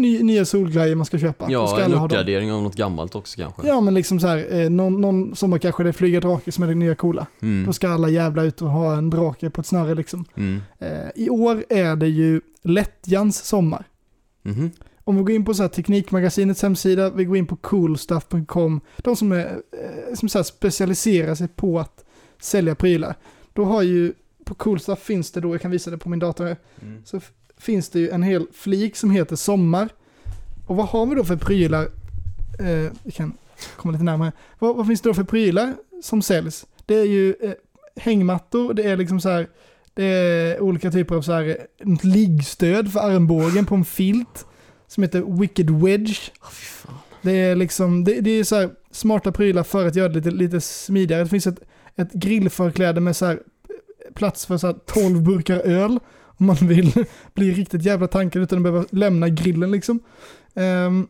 ny, nya solgrejer man ska köpa. Ja, ska en uppgradering av något gammalt också kanske. Ja men liksom så här, eh, någon, någon sommar kanske det flyger drake som är det nya coola. Mm. Då ska alla jävla ut och ha en drake på ett snöre liksom. Mm. Eh, I år är det ju lättjans sommar. Mhm. Om vi går in på så här Teknikmagasinets hemsida, vi går in på coolstuff.com, de som, är, som så specialiserar sig på att sälja prylar. Då har ju, på Coolstuff finns det då, jag kan visa det på min dator här, Mm. så finns det ju en hel flik som heter sommar. Och vad har vi då för prylar? Eh, vi kan komma lite närmare. Vad, vad finns det då för prylar som säljs? Det är ju eh, hängmattor, det är liksom så här, det är olika typer av så här, eh, ett liggstöd för armbågen på en filt som heter Wicked Wedge. Det är liksom, det, det är så här smarta prylar för att göra det lite, lite smidigare. Det finns ett, ett grillförkläde med så här plats för så här 12 burkar öl. Om man vill bli riktigt jävla tankad utan att behöva lämna grillen liksom. Ehm,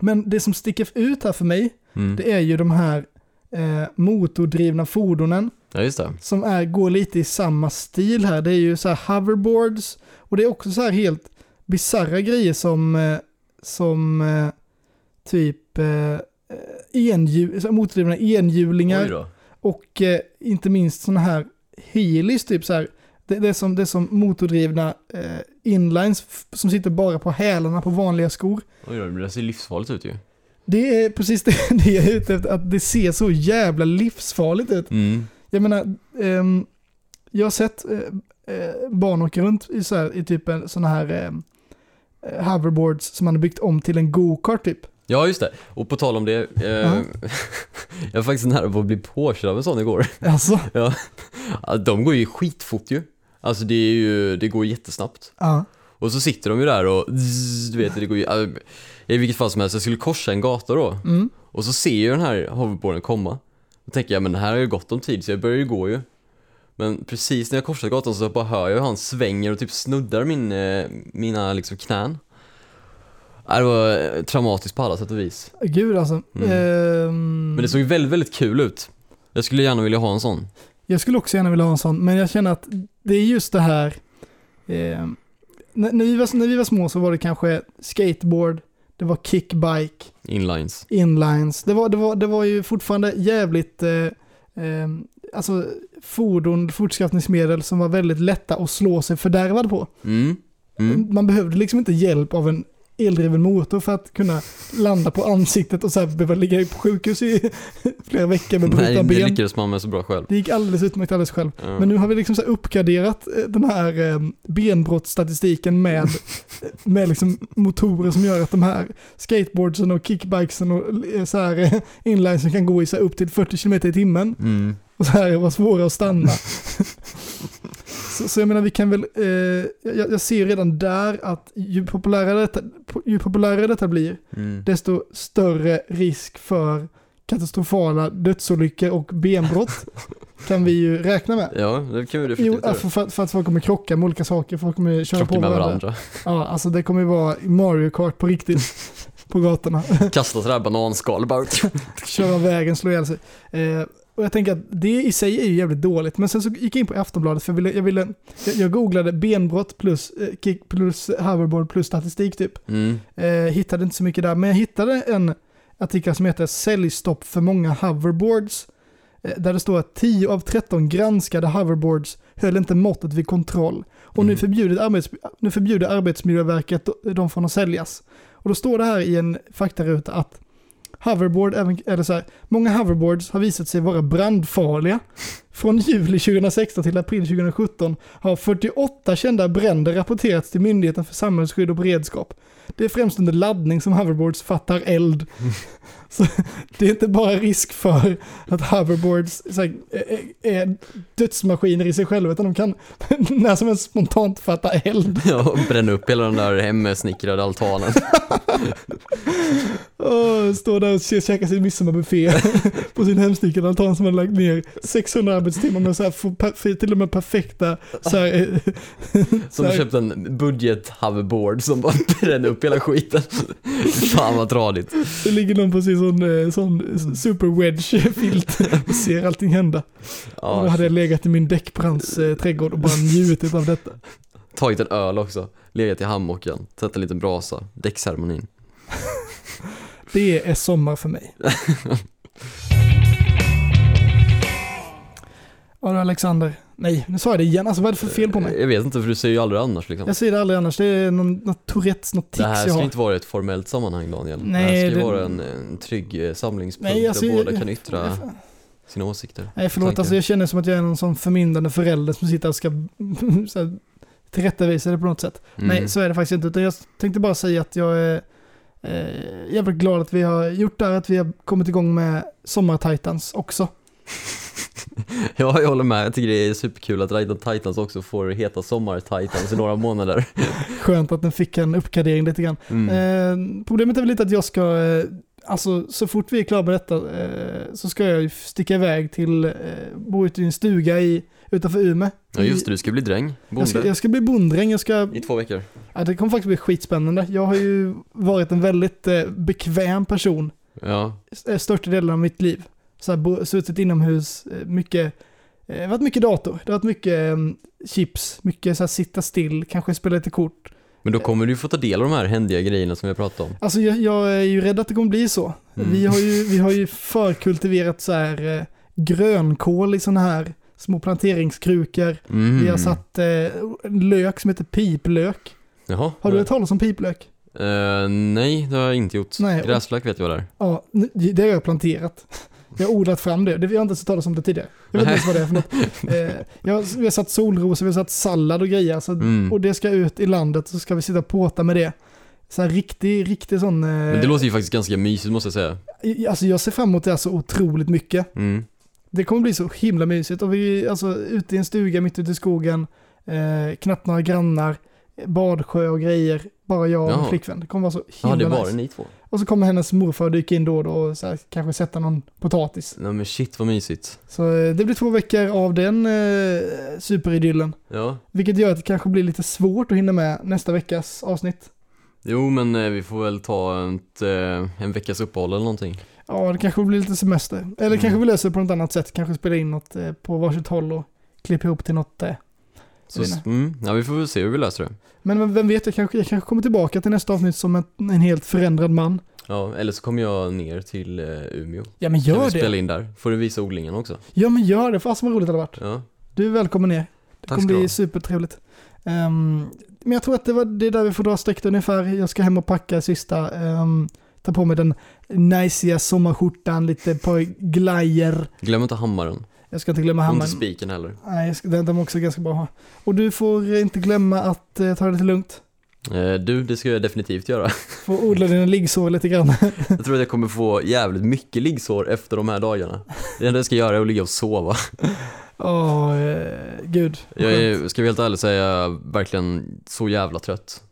men det som sticker ut här för mig, Mm. det är ju de här eh, motordrivna fordonen Ja, som är, går lite i samma stil här. Det är ju så här hoverboards och det är också så här helt bizarra grejer som, eh, som eh, typ eh, enhjul, så här motordrivna enhjulingar och eh, inte minst sådana här heelys typ så här. Det, det, är som, det är som motordrivna eh, inlines som sitter bara på hälarna på vanliga skor. Oj då, det ser livsfarligt ut ju. Det är precis det, det jag är ute efter, att det ser så jävla livsfarligt ut. Mm. Jag menar, ehm, jag har sett eh, eh, barn åka runt i, så här, i typ en sån här ehm, eh, hoverboards som man har byggt om till en go-kart typ. Ja, just det. Och på tal om det. Eh, Ja. jag var faktiskt nära på att bli påkörd av en sån igår. Alltså, Ja, de går ju skitfort ju. Alltså det är ju, det går jättesnabbt. ja. Och så sitter de ju där och du vet, det går ju, i vilket fall som helst, jag skulle korsa en gata då. Mm. Och så ser jag den här hoverboarden komma. Då tänker jag, men här har ju gått om tid så jag börjar ju gå ju. Men precis när jag korsar gatan så bara hör jag hur han svänger och typ snuddar min, eh, mina liksom knän. Ja, Det var eh, traumatiskt på alla sätt och vis. Gud alltså. Mm. Ehm, Men det såg ju väldigt, väldigt kul ut. Jag skulle gärna vilja ha en sån. Jag skulle också gärna vilja ha en sån, men jag känner att det är just det här. Eh, när, när, vi var, när vi var små så var det kanske skateboard, det var kickbike, Inlines. inlines. Det var, det var, det var ju fortfarande jävligt, eh, eh, alltså fordon, fortskaffningsmedel som var väldigt lätta att slå sig fördärvad på. Mm. Mm. Man behövde liksom inte hjälp av en eldriven motor för att kunna landa på ansiktet och så här behöva ligga på sjukhus i flera veckor med Nej, brutna det ben. lyckades man med så bra själv. Det gick alldeles utmärkt alldeles själv. Ja. Men nu har vi liksom så här uppgraderat eh, den här eh, benbrottsstatistiken med, med liksom motorer som gör att de här skateboardsen och kickbikesen och eh, så här eh, inlinesen kan gå i så här upp till 40 km i timmen Mm. Och så här vara svåra att stanna. så, så jag menar vi kan väl, eh, jag, jag ser redan där att ju populärare detta, ju populärare detta blir, Mm. desto större risk för katastrofala dödsolyckor och benbrott kan vi ju räkna med. Ja, det kan vi definitivt göra. för, för, för att folk kommer krocka med olika saker, folk kommer köra Krocka på med varandra. varandra. Ja, alltså det kommer ju vara Mario Kart på riktigt på gatorna. Kasta sådär bananskal bara. köra vägen, slå ihjäl sig. Eh, och jag tänker att det i sig är ju jävligt dåligt. Men sen så gick jag in på Aftonbladet för jag ville, jag, ville, jag, googlade benbrott plus eh, kick plus hoverboard plus statistik typ. Mm. Eh, hittade inte så mycket där, men jag hittade en artikel som heter Säljstopp för många hoverboards. Eh, där det står att 10 av 13 granskade hoverboards höll inte måttet vid kontroll. Och nu, Mm. förbjuder arbets, nu förbjuder Arbetsmiljöverket dem från att säljas. Och då står det här i en faktaruta att hoverboard, även, eller så här, många hoverboards har visat sig vara brandfarliga. Från juli 2016 till april 2017 har 48 kända bränder rapporterats till Myndigheten för samhällsskydd och beredskap. Det är främst under laddning som hoverboards fattar eld. Så det är inte bara risk för att hoverboards här, är, dödsmaskiner i sig själva, utan de kan när som helst spontant fatta eld. Ja, och bränna upp hela den där hemsnickrade altanen. Och står där och käkar sin midsommarbuffé på sin hemsnickrade altan som har lagt ner 600 arbetstimmar med så här, för, till och med perfekta så här, eh, Som har köpt en budget hoverboard som bara bränner upp hela skiten. Fan vad tradigt. Det ligger någon sin sån, eh, sån super wedge-filt och ser allting hända. och då Ja, hade jag legat i min däckbrands eh, trädgård och bara njutit av detta. tagit en öl också, legat i hammocken, tänt en liten brasa, däckceremonin. Det är sommar för mig. Ja du Alexander, nej nu sa jag det igen, alltså vad är det för fel på mig? Jag vet inte för du säger ju aldrig annars liksom. Jag säger det aldrig annars, det är någon, något Tourettes, något tics Det här jag ska har. inte vara ett formellt sammanhang Daniel. det Nej, här ska det- vara en, en trygg eh, samlingspunkt Nej, alltså, där båda jag- kan yttra sina åsikter. Nej förlåt, tankar. alltså jag känner som att jag är någon sån förmyndande förälder som sitter och ska så här, tillrättavisa det på något sätt. Mm. Nej, så är det faktiskt inte. Utan jag tänkte bara säga att jag är eh, jävligt glad att vi har gjort det här, att vi har kommit igång med Sommar-Titans också. Ja, jag håller med. Jag tycker det är superkul att Titan Titans också får heta Sommar-Titans i några månader. Skönt att den fick en uppgradering lite grann. Mm. Eh, problemet är väl lite att jag ska, eh, alltså så fort vi är klara med detta eh, så ska jag ju sticka iväg till, eh, bo ute i en stuga i, utanför Umeå. Ja just det, du ska bli dräng, Jag ska, bonde, jag ska bli bonddräng, jag ska i två veckor. Ja, det kommer faktiskt bli skitspännande. Jag har ju varit en väldigt eh, bekväm person Ja, eh, största delen av mitt liv. Så här, suttit inomhus, eh, mycket, eh, varit mycket dator, det har varit mycket eh, chips, mycket så här, sitta still, kanske spela lite kort. men då kommer du få ta del av de här händiga grejerna som vi har pratat om. Alltså jag, jag är ju rädd att det kommer bli så. Mm. Vi, har ju, vi har ju förkultiverat så här eh, grönkål i sådana här små planteringskrukor. Mm. Vi har satt eh, lök som heter piplök. Jaha. Har du hört talas om piplök? Eh, nej, det har jag inte gjort. Nej, Gräslök vet jag vad det är. Ja, det har jag planterat. Jag har odlat fram det. det. Vi har inte ens talas om det tidigare. Jag vet inte ens vad det är för något. Eh, jag, vi har satt solrosor, vi har satt sallad och grejer. Så, Mm. Och det ska ut i landet så ska vi sitta och påta med det. Så här riktig, riktig sån... Eh, Men det låter ju faktiskt ganska mysigt måste jag säga. Alltså jag ser fram emot det här så otroligt mycket. Mm. Det kommer bli så himla mysigt. Och vi alltså ute i en stuga mitt ute i skogen. Eh, knappt några grannar. badsjö och grejer. Bara jag och min flickvän. Det kommer vara så Ja, himla det är bara nice. ni två. Och så kommer hennes morfar dyka in då och då och så här, kanske sätta någon potatis. Nej men shit vad mysigt. Så eh, det blir två veckor av den eh, superidyllen. Ja. Vilket gör att det kanske blir lite svårt att hinna med nästa veckas avsnitt. Jo men eh, vi får väl ta ett, eh, en veckas uppehåll eller någonting. Ja, det kanske blir lite semester. Eller Mm. kanske vi löser det på något annat sätt. Kanske spela in något eh, på varsitt håll och klippa ihop till något. Eh. Så, mm, ja vi får väl se hur vi löser det. Men vem- vet, jag kanske, jag kanske kommer tillbaka till nästa avsnitt som en, en helt förändrad man. Ja, eller så kommer jag ner till eh, Umeå. Ja men Kan gör vi spela det. in där? Får du visa odlingen också? Ja men gör det, fasen vad roligt det hade varit. Ja. Du är välkommen ner. Det Tack kommer bli ha. supertrevligt. Ehm, men jag tror att det, var, det är där vi får dra strecket ungefär. Jag ska hem och packa sista. Um, ta på mig den najsiga sommarskjortan, lite par glajer. Glöm inte hammaren. Jag ska inte glömma Och inte spiken heller. Nej, jag ska, den, de är också ganska bra att ha. Och du får inte glömma att eh, ta det lite lugnt. Eh, du, det ska jag definitivt göra. Få odla dina liggsår lite grann. Jag tror att jag kommer få jävligt mycket liggsår efter de här dagarna. Det enda jag ska göra är att ligga och sova. Åh, eh, gud. Jag är, ska vi helt ärligt säga, verkligen så jävla trött.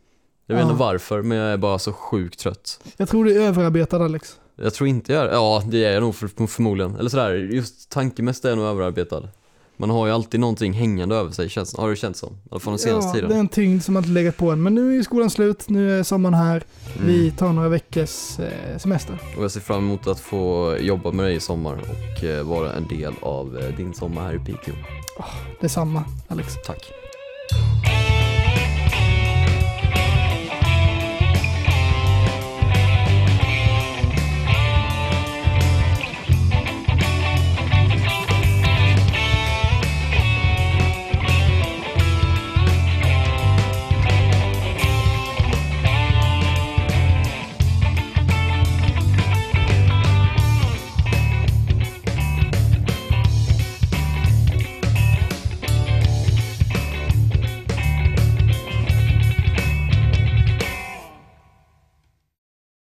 Jag vet Ja. inte varför, men jag är bara så sjukt trött. Jag tror du är överarbetad Alex. Jag tror inte jag är Ja, det är jag nog för, förmodligen. Eller sådär, just tankemässigt är jag nog överarbetad. Man har ju alltid någonting hängande över sig, känns, har det känts som. I alla fall den senaste ja, tiden. det är en tyngd som alltid legat på en. Men nu är skolan slut, nu är sommaren här. Mm. Vi tar några veckors eh, semester. Och jag ser fram emot att få jobba med dig i sommar och eh, vara en del av eh, din sommar här i Piteå. Detsamma Alex. Tack.